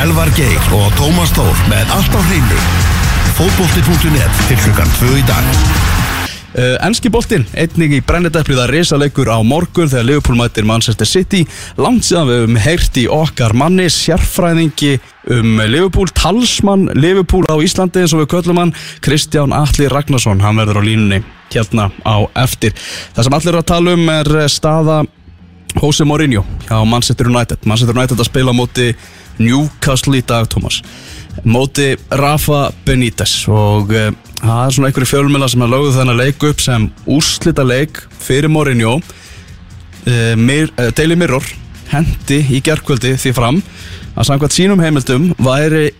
Elvar Geir og Tómas Þór með allt á hreinu. Fótbolti.net til klukkan 2 í dag. Uh, Enski boltinn, einnig í brennidepliða risaleikur á morgun þegar Liverpool mætir Manchester City langt síðan við höfum heyrt í okkar manni sérfræðingi um Liverpool talsmann Liverpool á Íslandi eins og við köllum hann Kristján Atli Ragnarsson hann verður á línunni hérna á eftir það sem allir eru að tala um er staða Jose Mourinho hjá Manchester United Manchester United að spila á móti Newcastle í dag Thomas. Móti Rafa Benítez og uh, það er svona einhverju fjölmjöla sem að lögðu þennan leik upp sem úrslita leik fyrir Mourinho. Uh, Mir, uh, Daily Mirror hendi í gerðkvöldi því fram að samkvæmt sínum heimildum væri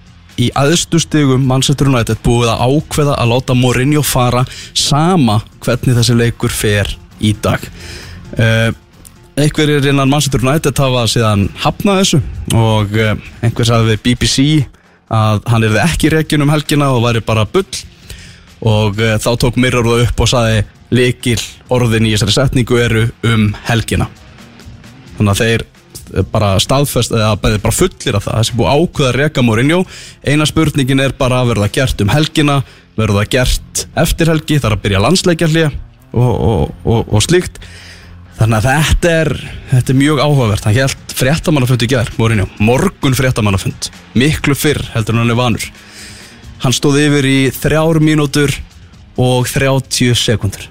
í aðstu stigum Manchester United búið að ákveða að láta Mourinho fara sama hvernig þessi leikur fer í dag. Uh, einhverjir innan Manchester United hafa síðan hafnað þessu og uh, einhver sagði við BBC að hann erði ekki reygin um helgina og væri bara bull. Og uh, þá tók Mirror það upp og saði likil orðin í þessari setningu eru um helgina. Þannig að þeir eh, bara staðfest eða bara fullir af það þessi búið ákveða Mourinho. Eina spurningin er bara verður það gert um helgina? Verður það gert eftir helgi? Þar að byrja landsleikjarlið og, og, og, og slíkt þannig að þetta er, þetta er mjög áhugavert. Hann held fréttamannafund í gerð Mourinho, morgun fréttamannafund. Miklu fyrr heldur hann er vanur. Hann stóð yfir í þrjár mínútur og 30 sekundur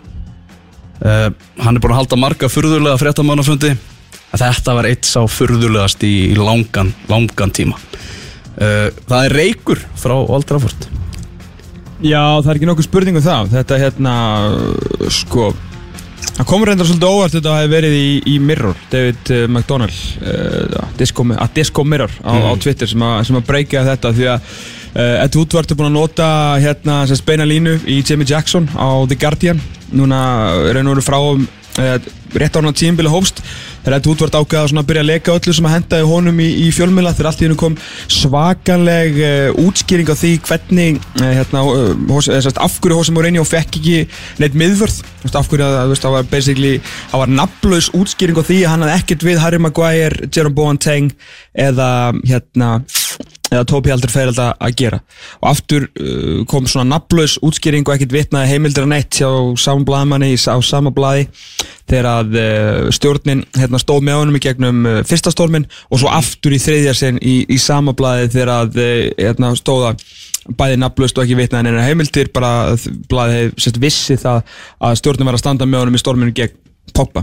uh, hann er búin að halda marga furðulega fréttamannafundi. Þetta var eitt sá furðulegast í, í langan, langan tíma. Uh, það er reykur frá Old Trafford. Já, það er ekki nokkuð spurning um það. Þetta hérna, sko Það komur reyndar svolítið óvart þetta að hafi verið í, í Mirror David uh, McDonnell uh, Disco, að Disco Mirror á, á Twitter sem, a, sem að breyka þetta því að uh, Ed Woodward er búin að nota hérna sem speina línu í Jamie Jackson á The Guardian. Núna er hann frá um, uh, rétt á hann að tímbili hófst. Þegar Ed Woodward ákveða að byrja að leka öllu sem að hendaði honum í, í fjölmjöla þegar allt í hennu kom svakaleg uh, útskýring á því hvernig uh, hérna, uh, hos, eða, sérst, af hverju Jose Mourinho fekk ekki neitt miðvörð. Þú veist, af hverju að það var basically það var nafnlaus útskýring á því að hann hafði ekkert við Harry Maguire, Jerome Boateng eða hérna eða Tópi Aldur Feirald að gera. Og aftur uh, kom svona nafnlaus útskýring og ekkert vitnaði heimildir að neitt hjá saman blaðmanni á sama blaði þegar að uh, stjórnin hérna, stóð með honum í gegnum uh, fyrsta stormin og svo aftur í þriðja sinn í, í sama blaði þegar að uh, hérna, stóða bæði nafnlaust og ekki vitnaði neina heimildir bara blaði sérst, vissi það að stjórnin var að standa með honum í storminu gegn Pogba.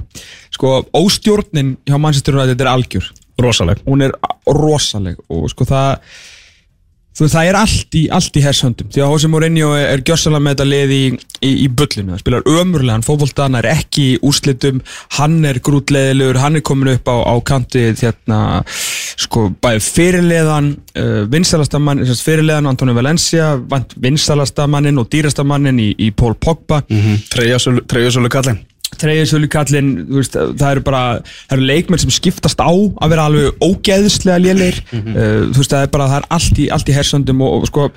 Sko óstjórnin hjá Manchester United er algjör. Rosaleg. Hún er rosaleg og sko það þú, það er allt í, allt í hershöndum því að Jose Mourinho er, er gjössalega með þetta lið í, í, í bullinu, það spilar ömurlegan fókvólta, hann er ekki í úrslitum hann er grútleðilegur, hann er komin upp á, á kanti þérna sko bæði fyrirleðan uh, vinstalastamann, fyrirleðan Antonio Valencia, vinstalastamannin og dýrastamannin í, Paul Pogba. Mm -hmm. treyjasölu kallin treyjusölu kallin, það eru bara það eru leikmenn sem skiptast á að vera alveg ógeðslega lélir mm -hmm. uh, þú veist það er bara, það er allt í, allt í hersöndum og, og sko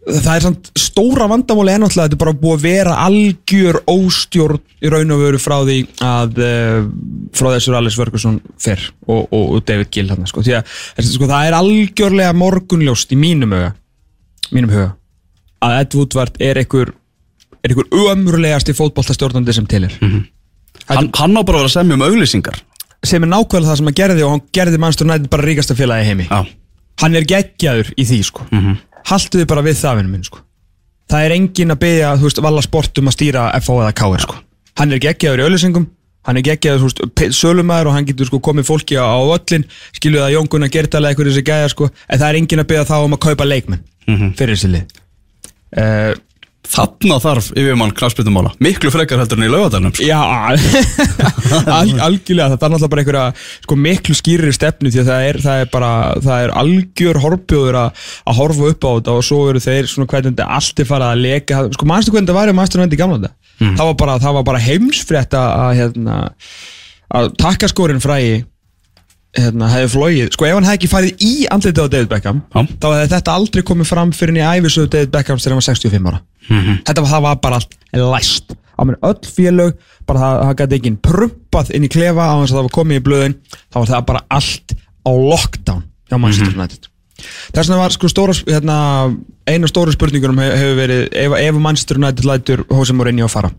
það er samt stóra vandamáli ennáttúrulega þetta er bara búið að vera algjör óstjórn í raun og veru frá því að uh, frá þessur Alice Ferguson fyrr og, og, og David Gill hann sko. því að sko, það er algjörlega morgunljóst í mínum huga mínum huga að Ed Woodward er einhver er einhver ömurlegasti fótballtastjórnandi sem til er mm -hmm. hann, hann á bara að vera semja um auglýsingar sem er nákvæmlega það sem hann gerði og hann gerði mannstur nættið bara ríkasta félagi heimi Já. hann er geggjaður í því sko. mm -hmm. halduði bara við það vinnum minn sko. það er engin að byggja veist, valla sportum að stýra FO eða KR sko. hann er geggjaður í auglýsingum hann er geggjaður, sölumæður og hann getur sko komið fólki á, öllin skiljuð að Jón Gunnar Gertala eitthvað þessi gæja sko. en það er engin að byggja þá um að kaupa leikmenn mm -hmm. fyrir þessi lið uh, Þarna þarf yfirmann knafspiltumála Miklu frekar heldur en í laugadalunum sko. Já, al, algjörlega. Það er náttúrulega bara einhverja sko, miklu skýrir stefnu því að það er, það er bara það er algjör horfbjóður að horfa upp á þetta og svo eru þeir svona hvernig þetta allt er farað að leka. Sko mannstu hvernig þetta var í mannstu í gamla þetta mm. það, var bara, það var bara heimsfrétt að hérna, að takkaskórin fræði hérna, hefði flóið, sko ef hann hefði ekki farið í andlitið á David Beckham Já. þá hefði þetta aldrei komið fram fyrir hann í æfisöðu David Beckhams þegar hann var 65 ára Mhm. þetta var, það var bara allt læst á mér öll félög, bara það, það gæti ekki prumpað inn í klefa á þess að það var komið í blöðin þá var það bara allt á lockdown hjá Manchester Mhm. United Þess vegna var sko stóra, hérna, eina stóra spurningunum hef, hefur verið ef, ef Manchester United lætur Jose Mourinho að fara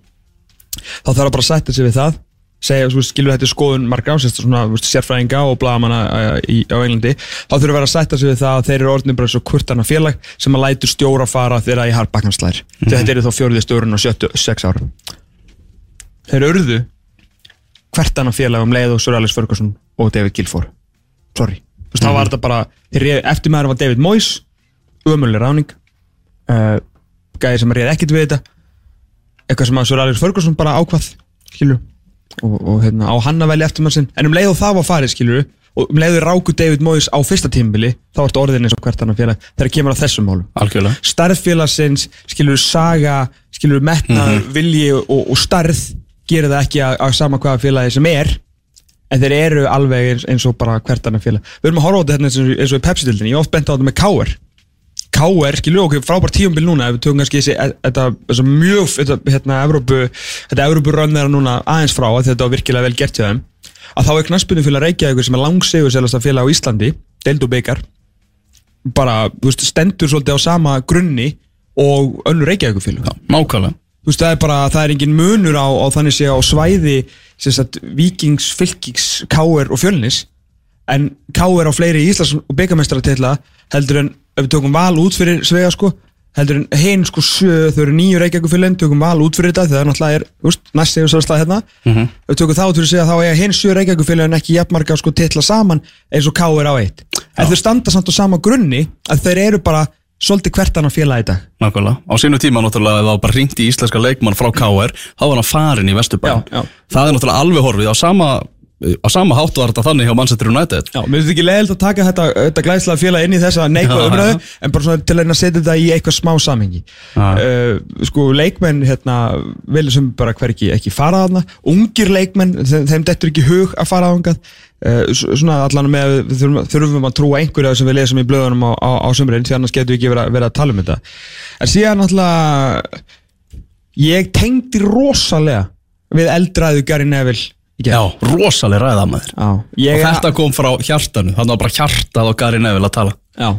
þá þarf að bara sætta sig við það segja, skilur þetta skoðun margra ásist svona, þú veist, sérfræðinga og blagamanna í, á Englandi, þá þurfum við að vera að sætta sig við það að þeir eru orðin bara svo kurtana félag sem að lætur stjóra fara þeirra í harbakkanslæðir mm -hmm. þetta eru þá fjóriði stjórun og 76 ára þeir urðu hvertana félag um leið og Sir Alex Ferguson og David Guilford sorry, þú veist, þá var þetta bara eftir maður var David Moyes umöluleg ráning uh, gæði sem að reyði ekkert við þetta eitthvað sem að Sir Alex Ferguson bara ákvað skilur og, og hérna, á hann að velja eftir mann sinn. En um leið og það var farið skilur og um leið og ráku David Moyes á fyrsta tímbili þá ertu orðin eins og hvert annan félag þegar kemur á þessum málum. Starffélagsins, skilur saga skilur metnaður, vilji og, og starð gerir það ekki að, að sama hvaða félagi sem er en þeir eru alveg eins, eins og bara hvert annan félag. Við erum að horfa á þetta hérna eins og, í Pepsi-dildinni ég hef oft bent á þetta með K.R. K.R. skilur okkur frábært tíumbil núna ef við tökum kannski þessi þetta, þessi mjög þetta, hérna, Evrópu, þetta Evrópu rönnera núna aðeins frá að þetta var virkilega vel gert hjá þeim að þá er knaspunum félag Reykjavíkur sem er langsegur selast að félag á Íslandi deild og byggar bara, veist, stendur svolítið á sama grunni og önnur Reykjavíkur félag Nákvæmlega veist, það er bara, það er engin munur á, á þannig sé á svæði sem sagt, Víkings, Fylkings, K.R. og Fjölnis en K.R. á fleiri Íslands og byggamestratilla heldur en ef við tökum val út fyrir svega sko heldur en hinn sko sjö, þau eru nýju Reykjavíkufélagin tökum val út fyrir þetta það er náttúrulega er næst segjum svolítið hérna Mhm. ef við tökum það út fyrir að þá eiga hinn sjö Reykjavíkufélagin ekki jafnmarga sko titla saman eins og K.R. á eitt en þau standa samt á sama grunni að þeir eru bara svolítið hvert annan félag í dag Nákvæmlega, á sínu tíma náttúrulega það var bara ringt í íslenska leikmann frá KR þá var hann farin í Vesturbæn. Það er náttúrulega alveg horfið á sama á sama hátt var þetta þannig hjá Manchester United. Já, mér finnst ekki leiðilegt að taka þetta, þetta glæslega félag inn í þessa umræðu já. en bara svona til að að setja þetta í eitthvað smá samhengi. Uh, sko leikmenn hérna vilja sem bara hver ekki, ekki fara þarna. Ungir leikmenn, þeim, þeim dettur ekki hug að fara þangað. Uh, s- svona allan með við þurfum, þurfum að trúa einhverja sem við lesum í blöðunum á, á, á sömurinn því annars getum við ekki verið, að- að tala um þetta. En síðan náttúrulega ég tengdi rosalega við eldræðu Gary Neville. Já, rosaleg ræða maður. Já, Og ég, þetta kom frá hjartanu, þannig var bara hjartað á Gary Neville að tala. Já.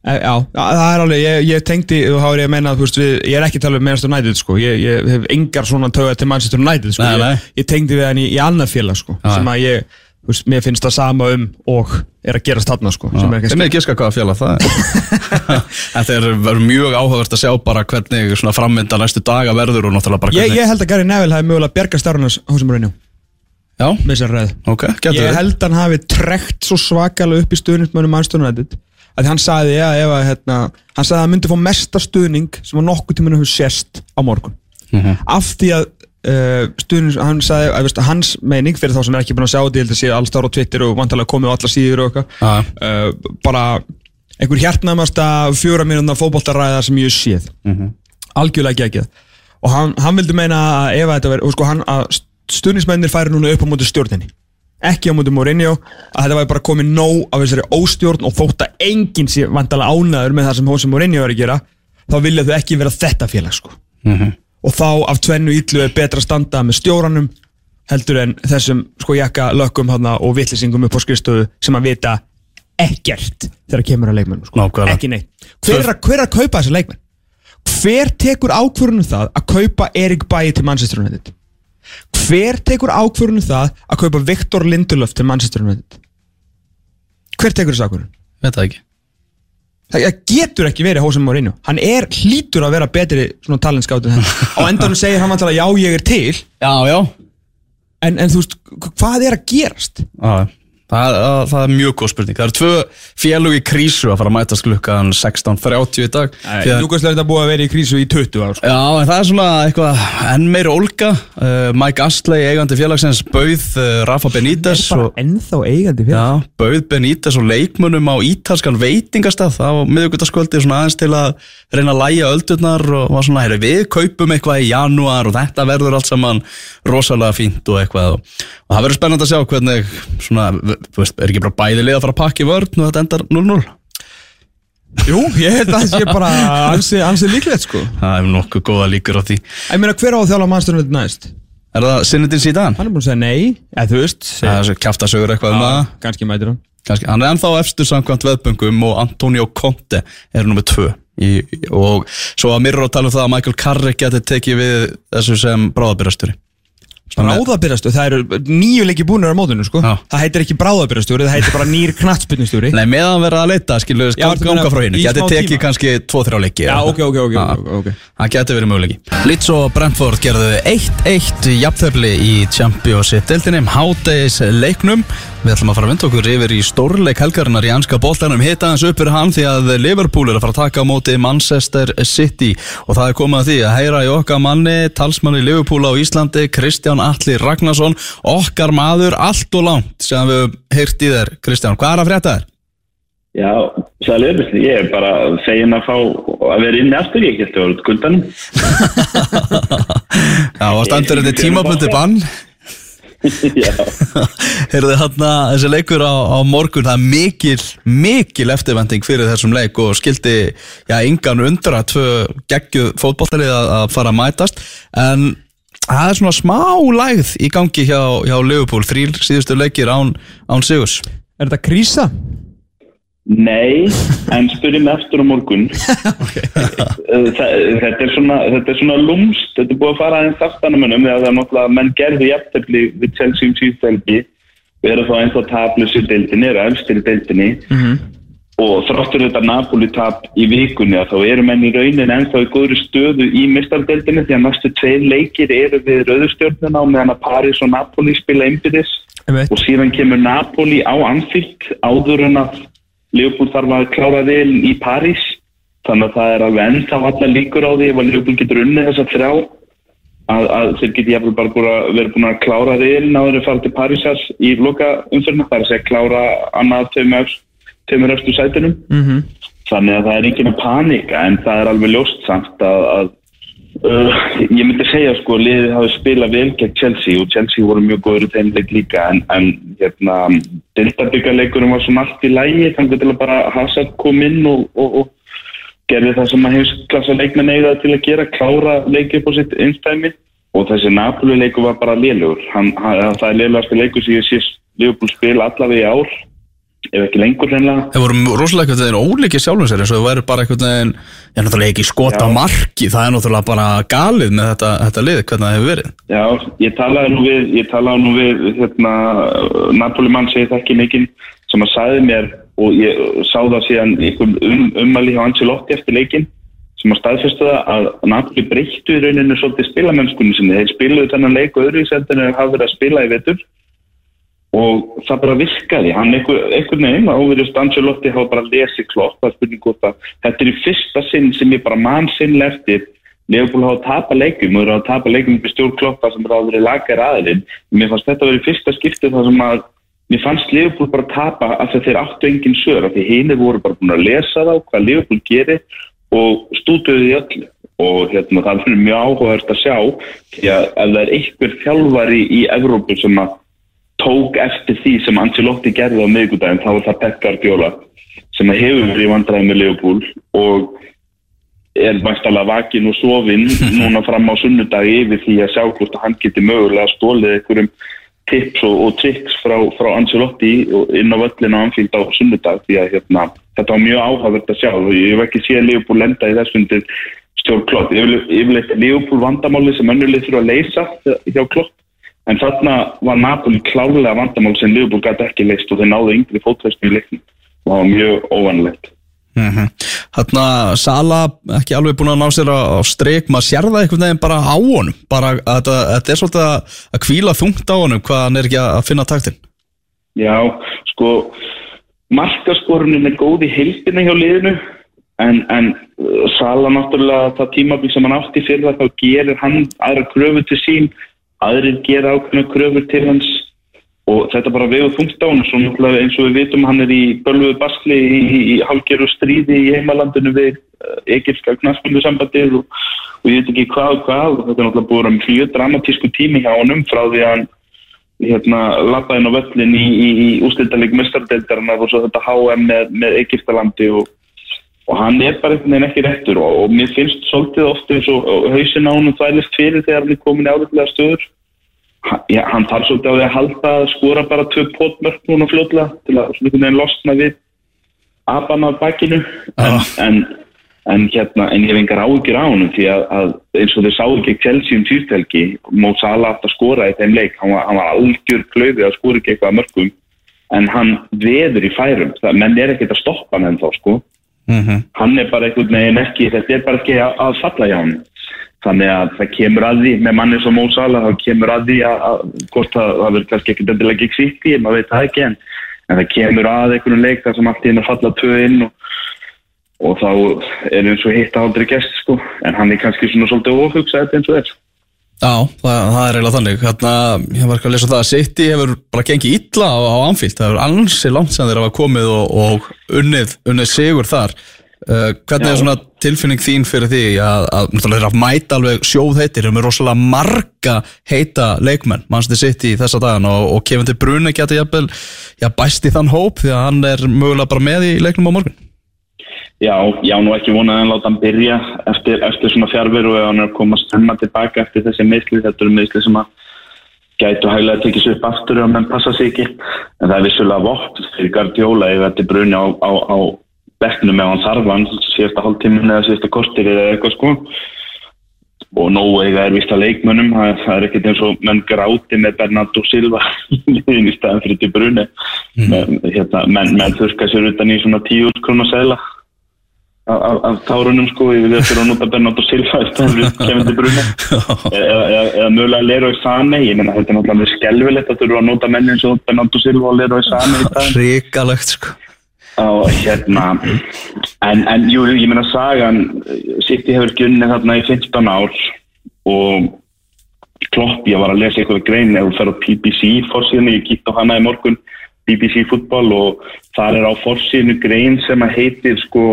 E, Já, það er alveg, ég, ég tengdi og þá er ég að menna, þú veist, við, ég er ekki að tala um Manchester United, sko, ég, ég hef engar svona töga til Manchester United, sko, Nei, nei. Ég, ég tengdi við hann í, í annað félag, sko, sem að ég, veist, mér finnst það sama um og er að gerast þarna, sko, sem er ekki með giska hvaða félag það er? Þetta er mjög áhugavert að sjá bara hvernig svona frammynda næstu daga verður og náttúrulega bara ég, hvernig ég held að Gary Neville hafi mögulega bjargað starfnars húsum Mourinho, Já, með þessar ræð ok, getur Ég held hann hafi trekt svo svakalega upp í stuðningsmönnum Manchester United. Að hann sagði, já, ef að, hérna, hann sagði að hann myndi fá mesta stuðning sem að nokkuð tímanu hefur sést á morgun. Mhm. af því að uh, stuðnings, hann sagði, að, veist, hans meining fyrir þá sem er ekki búin að sjá held að sé alls þar á Twitter og vantarlega komið á alla síður og eitthvað uh, bara einhver hjartnæmasta fjóra mínúna fótboltaræða sem ég séð. Mhm. algjörlega geggjað. Og hann, hann vildi meina að ef að þetta verið, sko, hann, að stuðnismennir færi núna upp á móti stjórninni ekki á móti Mourinho að þetta væri bara komið nóg af þessari óstjórn og þótt að enginn sé vandalega ánæður með það sem Jose Mourinho er að gera þá vilja þau ekki vera þetta félag sko. Mhm. og þá af tvennu ítlu er betra að standa með stjóranum heldur en þessum sko jakka lökkum hana, og vitlisingum upp á skrifstöðu sem að vita ekkert þegar kemur að leikmennu sko. Ekki neitt hver er, að, hver er að kaupa þessi leikmenn? hver tekur ákvörðunum það að kaupa Erik Bailly til Manchester United? Hver tekur ákvörðunum það að kaupa Viktor Lindelöf til Manchester United? hver tekur þessi ákvörðun? Veit það ekki Það getur ekki verið Jose Mourinho Hann er hlýtur að vera betri en hann. Á endanum segir hann vantilega já ég er til Já, já en, en þú veist, hvað er að gerast? Já, það, það, það er mjög góð spurning. Það eru tvö félug í krísu að fara að mætast klukkan 16.30 í dag. Núkvæmstlega er þetta búið að vera í krísu í 20 ár sko. Já, en það er svona eitthvað enn meiri ólga. Uh, Mike Astley, eigandi félagsins bauð uh, Rafa Benítez og, ennþá eigandi fyrir Já, bauð Benítez og leikmunum á ítalskan veitingastað. Á miðugutaskvöldi svona aðeins til að reyna að læja öldurnar og var svona, heyri, við kaupum eitthvað í janúar og þetta verður allt saman rosalega fínt og eitthvað. Og, það verður spennandi að sjá hvernig svona, veist, er ekki bara bæði lið að fara að pakka í vörn og þetta endar 0-0 Jú, ég held að það sé bara ansi, ansi líklegt sko. Það er nokkuð góða líkur á því. Ég meina hver á að þjála mannsturinn næst? Er það Sinnetin síðan? Hann er búin að segja nei, eða þú veist Það er svo kjaftasögur eitthvað um það. kannski mætir hann. Kannski, hann er ennþá efstur samkvæmt veðböngum og Antonio Conte er nummið tvö í, og svo að Mirro tala um það að Michael Carrick geti tekið við þessu sem bráðabyrjastjóri Bráðabyrjastjóri, það eru nýju leiki búinir á mótunum sko. Já. Það heitir ekki bráðabyrjastjóri, það heitir bara nýr knattspyrnustjóri. Nei, meðan verða að leita, skilur, Já, ganga meina, frá hinn í geti smá tekið tíma. kannski 2-3 leiki Já, ok, ok, ok, ok, ok. Það geti verið möguleiki. Leeds og Brentford gerðu 1-1 jafnþöfli í Championship-deltinni Hádegis leiknum. Við ætlum að fara að vinda okkur yfir í stórleik helgarinnar í anska boltanum. Hita hans upp fyrir hann því að Liverpool er að fara að taka á móti Manchester City. Og það er komið að því að heyra í okkar manni Talsmanni Liverpool á Íslandi Kristján Atli Ragnarsson Okkar maður allt og langt sem við heyrt í þér Kristján, hvað er að frétta þér? Já, sælir, ég er bara fegin að fá að vera inni aftur, ég geti verið kuldanum. Já, og standur þetta tímabundi bann Já, Heyrðu hérna þessi leikur á, á morgun það er mikil, mikil eftirvending fyrir þessum leik og skildi já, engan undra tvö geggjuð fótballtalið að, að fara að mætast en það er svona smá lægð í gangi hjá, hjá Liverpool. Þrýr síðustu leikir án, án Sigurs. Er þetta krísa? nei, en spurði mig aftur á morgun. Eh, Þa- þetta, er svona, þetta er svona lúmst, þetta er búið að fara aðeins aftanum munum, þegar það er náttúrulega, menn gerði jafntefli við Chelsea um síðstelgi, við erum þá ennþá tablus í deildinni, efstir í deildinni, og þráttur þetta Napoli-tap í vikunni að þá eru menn í raunin ennþá í góðri stöðu í mistardeldinni því að næstu tveir leikir eru við rauðustjórnuna og meðan að Paris og Napoli spila einbyrðis. Og síðan kemur Napoli á Anfield áður en að Leopold þarf að klára vil í Paris þannig að það er alveg ennþá allar líkur á því ef að Leopold getur unnið þessa þrjá að, að þeir geti jafnvel bara búin að vera búin að klára vil náður að fara til Parísar í loka umfyrna, það er að segja klára annað tveimur, tveimur eftir sætunum. Mhm. þannig að það er enginn að panika en það er alveg ljóst samt að, að uh, ég myndi segja sko liðið hafi spilað vel gegn Chelsea og Chelsea voru mjög góður í þeim leik líka en, en hérna deltabyggarleikurum var svona allt í lægi þannig til að bara Hazard kom inn og, og, og gerði það sem að heimsklassa leikmenn eiga til að gera, klára leiki upp á sitt einstæmi og þessi Napoli leiku var bara hann, það er lélugastu leiku sem ég sé Leopold spila allavega í ár ef ekki lengur hreinlega. Þeir voru rosalega ólíkir sjálfum sér eins og þau væri bara einhvern veginn ég er náttúrulega ekki skota Já. marki það er náttúrulega bara galið með þetta, þetta lið hvernig það hefur verið. Já, ég talaði nú við, ég talaði nú við hérna, Napoli mann segir það ekki mikinn sem að sagði mér og ég sá það síðan einhver um, ummæli hjá Ancelotti eftir leikinn sem að staðfesta það að Napoli breyttu í rauninu svolítið spilamennskunni sinni. Þeir spiluðu þennan leik og í hafa í og það bara virkaði. Hann einhver, einhvern veginn, áverðist Ancelotti hafa bara lesið er að þetta er í fyrsta sinn sem ég bara mann sinnlega eftir Leopold hafa tapa leikum og að tapa leikum upp í stjórnkloppa sem eru að vera lagar aðilinn. Mér fannst þetta að vera í fyrsta skiptið þar sem að mér fannst Leopold bara tapa af því að þeir áttu engin sör af því hinir voru bara búin að lesa þá hvað Leopold gerir og stúduðu í öllu og hérna það er mjög áhugavert að sjá því að ef það er einhver þjálfari í Evrópu sem að tók eftir því sem Ancelotti gerði á miðgudaginn þá var það Pep Guardiola sem hefur verið í vandræði með Leopold og er væntalega vakin og sofin núna fram á sunnudagi yfir því að sjá hvort að hann geti mögulega stólið einhverjum tips og, og tricks frá, frá Ancelotti inn á völlin á Anfield á sunnudag því að hérna, þetta var mjög áhagvert að sjá. Og ég hef ekki séð Leopold lenda í þessum stjórn Klopp. Yfirleitt Leopold vandamáli sem önnulið þurfa að leysa hjá Klopp en þarna var Napoli klárlega vandamál sem Leopold gæti ekki leist og þeir náðu yngri fótveistinu í leiknum. Og það var mjög óvanlegt Þarna Sala ekki alveg búin að ná sér á, streik maður sér það einhvern veginn bara á honum. Bara að þetta, þetta er svolítið að, að kvíla þungt á honum hvað hann er ekki að, finna taktin. Já, sko markaskorunin er góð í heildina hjá liðinu en, en uh, Sala náttúrulega það tímabil sem hann átti fyrir það þá gerir hann aðra kröfur til sín aðrir gera ákveðna kröfur til hans og þetta bara vegur þungt á hann náttúrulega eins og við vitum hann er í bölvuðu basli í, í, í hálgeru stríði í heimalandinu við uh, Egilska knaspindu sambandið og, og ég veit ekki hvað og hvað. Og þetta er náttúrulega búið um mjög dramatísku tími hjá honum frá því að hann hérna lappaðinn á völlin í, í, ústildaleg mestardeldarinnar og svo þetta HM með, með Egiptalandi og, og hann er bara einhvern veginn ekki réttur og, og mér finnst svolítið ofta eins og, og hausin á honum þvælist fyrir þegar hann er komin í áðurlega stöður. Hann, já, hann þarf svolítið á því að halda að skora bara tvö potmörk núna fljóðlega til að svona einhvern veginn losna við apan af bakkinu en, Já. en, en hérna en ég hef engar áhyggjur á honum því að, að eins og þau sáu ekki Chelsea um síðstelgi Mo Salah átt að skora í þeim leik. Hann var, hann var algjör klöði að skora ekki eitthvað að mörgum en hann veður í færum. Það menn er ekkert að stoppa hann ennþá sko hann er bara einhvern veginn ekki þetta er bara ekki að, að falla hjá hann þannig að það kemur að því með manni sem Mo Salah, það kemur að því að, hvort það, verður kannski ekki endilega ekki sýtti, maður veit það ekki en, en það kemur að einhvern leik þar sem allt í hennu falla tvö inn og, og þá er eins og hitt aldrei gest sko, en hann er kannski svona svolítið ofhugsaði eins og þess Já, það, það er eiginlega þannig. Hérna, ég var ekki að lesa það að City hefur bara gengið illa á, á Anfield. Það hefur ansi langt sem þeir hafa komið og, og unnið, unnið sigur þar. Uh, hvernig Já. er svona tilfinning þín fyrir því að, að náttúrulega þeir hafa mæta alveg sjóð heitir, með rosalega marga heita leikmenn, mannstu City í þessa dagan og, og Kevin De Bruyne geti jafnvel, já, bæst í þann hóp því að hann er mögulega bara með í leiknum á morgun Já, já, nú ekki vonað að hann láta hann byrja eftir, eftir svona fjárveru og hann er að koma stemma tilbaka eftir þessi meðsli, þetta eru meðsli sem að gætu hæglega að tekja sér upp aftur og menn passa sig ekki, en það er vissulega vott fyrir Guardiola ef þetta er bruni á, á, á bekknum ef hann þarf hann síðasta hálftímin eða síðasta kortir eða eitthvað sko. Og nógu eiga er vist að leikmönnum það, er ekkert eins og menn gráti með Bernardo Silva í staðan fyrir til bruni. Mm. hérna, menn, menn þurka sér utan í svona tíu útkrona segla af, tárunum sko ég vil þurfa að nota Bernardo Silva eða, eða, eða mögulega Leroy Sané ég meina þetta er náttúrulega skelvilegt að þurfa að nota menn eins og Bernardo Silva og Leroy Sané Ríkalegt sko. Og hérna en, en jú, ég meina sagan City hefur unnið þarna í 15 ár og klopp, ég var að lesa eitthvað grein ef þú fer á BBC fórsíðinu, ég kíkt á hana í morgun BBC fútbol og þar er á fórsíðinu grein sem að heitir sko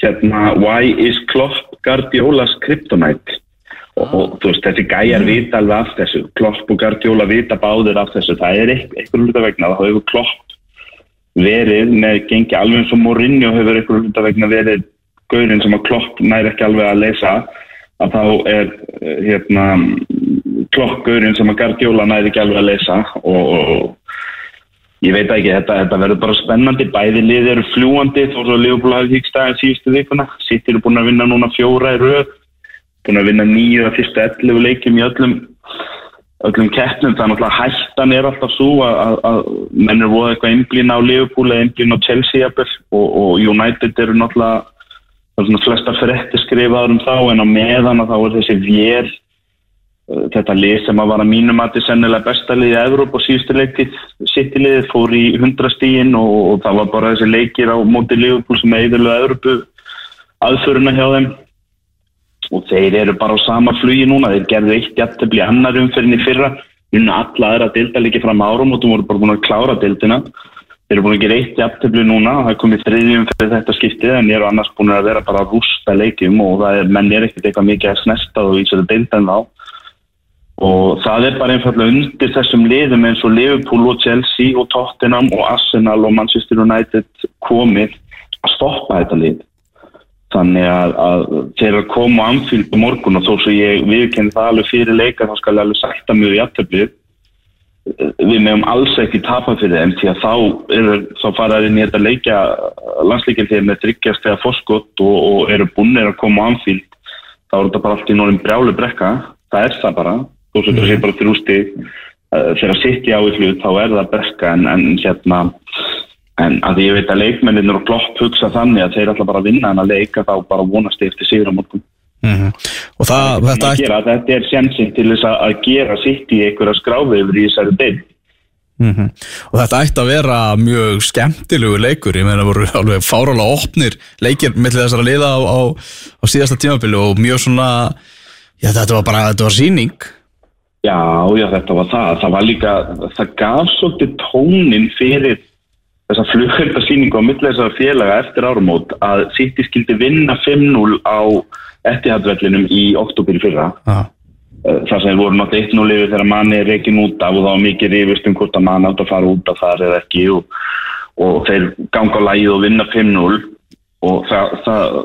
hérna Why is Klopp Guardiola's Kryptonite? Og, og þú veist þessi gæjar vita alveg af þessu. Klopp og Guardiola vita báðir af þessu. Það er eitthvað hluta vegna. Það hefur Klopp verið með gengi alveg eins og Mourinho hefur eitthvað hluta vegna verið gaurinn sem að Klopp næri ekki alveg að lesa. Að þá er eh, hérna Klopp gaurinn sem að Guardiola næri ekki alveg að lesa. Og ég veit ekki, þetta, þetta verður bara spennandi. Bæði liði eru fljúandi þó svo Leopold hafi híkstæðin síðustu vikuna. Sittir eru búin að vinna núna fjóra í röð. Búin að vinna nýju að fyrstu 11 leikjum í öllum öllum keppnum, er náttúrulega hættan er alltaf svo að, að, að menn er voða eitthvað einblín á Liverpool eða einblín á Chelsea og, og United eru náttúrulega svona flesta frétti skrifaður um þá en á meðan að þá er þessi vél þetta lið sem að vara mínum að þetta er sennilega besta liðið í Evróp og síðustu leikið sittilegið fór í 100 stíin og, og það var bara þessi leikir á móti Liverpool sem eðurlega Evrópu aðföruna hjá þeim. Og þeir eru bara á sama flugi núna þeir gerðu eitt jættefli annar umferðin í fyrra unna alla aðra dilda líki fram árum og þú voru bara búin að klára dildina þeir eru búin að gera eitt jættefli núna það er komið þriðjum fyrir þetta skiptið en eru annars búin að vera bara að rústa leikjum og það er, menn er ekkert eitthvað mikið að snesta og vísa þetta dilda en þá og það er bara einfallega undir þessum liðum eins og Liverpool og Chelsea og Tottenham og Arsenal og Manchester United komið að stoppa þetta lið. Þannig að, að þeir eru að koma Anfield á morgun og þó svo ég viðkenni það alveg fyrir leika þá skal ég alveg sætta mjög í aftöflið við meðum alls ekki tapa fyrir þeim því að þá, eru, þá fara þeir inn í þetta leikja landsleikir þegar með tryggjast eða foskott og, og eru búinir að koma á Anfield. Þá er þetta bara allt í norðin brjálu brekka. Það er það bara, þú svo þetta sé bara til ústi þegar sitt í á í hlut þá er það brekka en, en hérna En að ég veit að leikmennir og klopp hugsa þannig að þeir ætla bara að vinna en að leika þá bara vonast eftir sigur á morgun. og það, þetta Að ætti gera, þetta er sjansinn til þess að, að gera sitt í einhverja skráfi yfir í þessari deil. og þetta ætti að vera mjög skemmtilegu leikur ég meina voru alveg fárálega opnir leikir millir þessara liða á, á, á síðasta tímabili og mjög svona já þetta var bara, þetta var síning Já, já, þetta var það. Það var líka, það gaf svolítið tónin fyrir þessa flugverðarsýningu á millir þessara félaga eftir árumót að City skildi vinna 5-0 á Etihad-vellinum í oktober fyrra. já, Eh, þar sem voru náttúrulega 1-0 yfir þegar manni er reikin út af og það var mikið rifist um hvort að manni átt að fara út af þar eða ekki og, og þeir ganga á lægið og vinna 5-0 og það, það,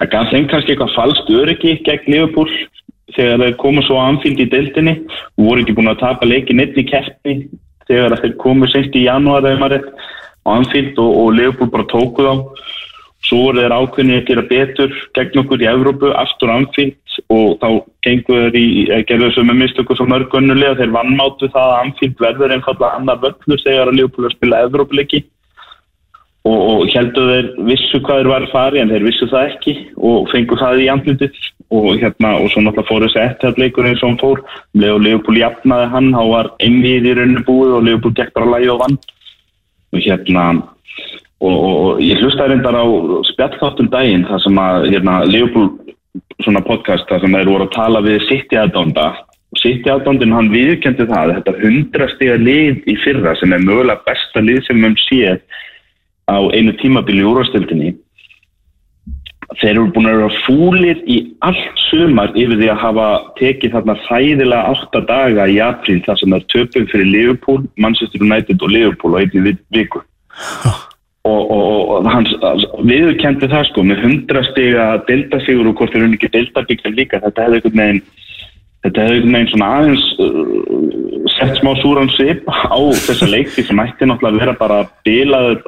það gaf þeim kannski eitthvað falskt öryggi gegn Liverpool þegar þeir komu svo anfíld í deildinni og voru ekki búin að tapa leikin einn í keppni þegar þeir komu sent í janúar eða maður á anfíld og, og Leopold bara tóku þá. Svo voru þeir ákveðinni að gera betur gegn okkur í Evrópu, aftur anfíld og þá gengur þeir í eh, gerðu þessu með mistöku svo mörg önnulega þeir vannmáttu það að anfíld verður einfallega annar völlur þegar að Leopold er að spila Evrópuleiki. Og, og heldur þeir vissu hvað þeir var að fara en þeir vissu það ekki og fengu það í andlutið og hérna og svo náttúrulega fór þessi eftirleikur eins og hann fór. Og Leopold jafnaði hann, þá var einvið í rauninu búið og Leopold gekk bara lægi og vann. Og hérna og, og, ég hlustaði reyndar á spjallþáttum daginn þar sem að hérna, Leopold svona podcast þar sem þeir voru að tala við City aðdónda og City aðdóndin hann viðkendi það að þetta hundrastega lið í fyrra sem er mögulega besta lið sem við um séð á einu tímabili úrvastildinni þeir eru búin að vera fúlir í allt sumar yfir því að hafa tekið þarna þæðilega átta daga í apríl þar sem það töpum fyrir Liverpool, Manchester United og Liverpool á einni viku. Og, og, og hans viður kendi það sko með hundrastega deltasigur og hvort er hún ekki deltabyggja líka þetta hefði einhvern veginn þetta hefði einhvern veginn svona aðeins uh, sett smá súran sip á þessa leikti sem ætti náttúrulega að vera bara bilaður,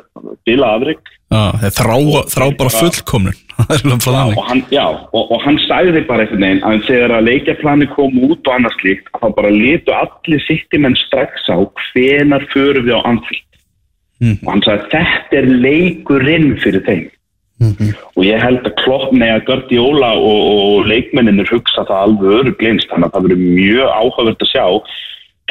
bilað afrygg þeir þrá, þrá bara fullkomnun og hann, já, og, og hann sagði bara einhvern veginn að þegar að leikjaplani kom út og annars líkt, þá bara litu allir sittimenn strax á hvenar förum við á anfylg. Og hann sagði þetta er leikurinn fyrir þeim. Og ég held að kloppni að Guardiola og, og leikmenninir hugsa það alveg örugleins, þannig að það verður mjög áhugavert að sjá.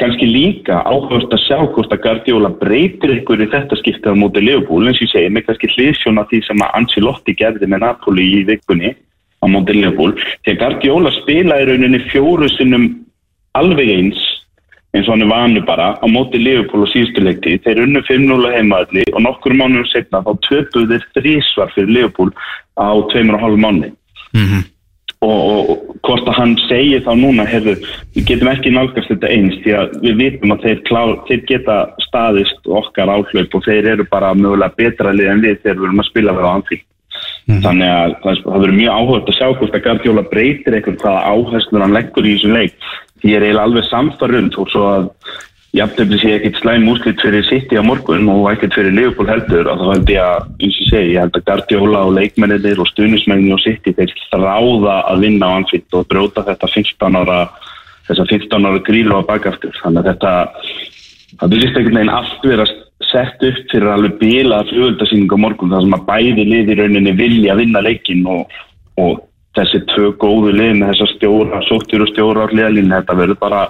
Kannski líka áhugast að sjá hvort að Guardiola breytir ykkur í þetta skiptið á móti Leopold, eins og ég segi, með kannski hliðsjón af því sem að Ancelotti gerði með Napoli í vikunni á móti Leopold, því að Guardiola spila í rauninni fjóru sinnum alveg eins eins og hann er vanu bara á móti Leopold og síðustu leikti, þeir unnu 5-0 heimaðalli og nokkur mánuður setna þá töpuðu þeir þrísvar fyrir Leopold á 2,5 mánu og, og, og hvort að hann segir þá núna, heyrðu, við getum ekki nálgast þetta eins því að við vitum að þeir, klár, þeir geta staðist okkar áhlaup og þeir eru bara mögulega betra lið en við þegar við erum að spila við á anfíl. Þannig að það, það verður mjög áhugast að sjá hvort að Gardiola breytir eitthvað hvaða áherslur hann leggur í þessum leik. Ég er eiginlega alveg samfarrund og svo að jafnveg sé ekkert slæm úslit fyrir City á morgun og ekkert fyrir Liverpool heldur og þá held ég að, eins og segi, ég held að Guardiola og leikmennir og stuðnismennin og City þeir þráða að vinna á anfitt og bróta þetta 15 ára þessa 15 ára grílu á bakaftur. Þannig að þetta það byrjist einhvern veginn allt vera sett upp fyrir alveg bílaða fljóðuldasýning á morgun þar sem að bæði lið í rauninni vilja vinna leikin og, og þessi tvö góðu lið með þessa stjóra, sóttur og stjóra á liðalínu, þetta verður bara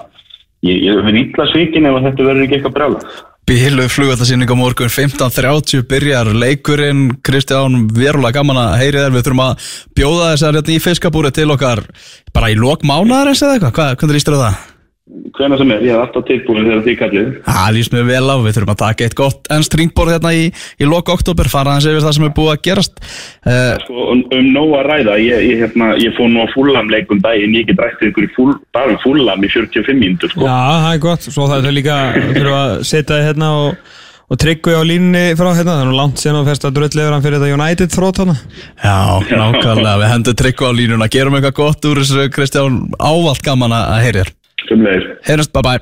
ég, ég verður ítla svikin ef þetta verður ekki eitthvað brjála. Bílu flugvöldarsýning á morgun 15.30 byrjar leikurinn Kristján, verulega gaman að heyri þér við þurfum að bjóða þessar hérna í fiskabúri til okkar bara í lok mánaðar eða eitthvað, hvað, hvernig lístur það? Hvena sem er, ég hef alltaf tilbúin þegar því kallið. Það líst mér vel á, við þurfum að taka eitt gott enn stringborð hérna í, í lok oktober fara hans yfir það sem er búið að gerast uh, Sko, um, um nóg að ræða, ég, ég, hérna, ég fór nú á fúllamleikum daginn, ég get rættið ykkur í fúl, bara um fúllam í 45 mínútur, sko. Já, það er gott, svo það er líka þurfum að setja þið hérna og, og tryggvi á línni frá hérna, það er nú langt sen og fyrst að drölllegur hann fyrir þetta United þrótt hana Já, nákvæmlega, við hendum tryggva á línuna gerum eitthvað gott úr þessu Kristján, ávalt gaman að Good night. Hit us. Bye bye.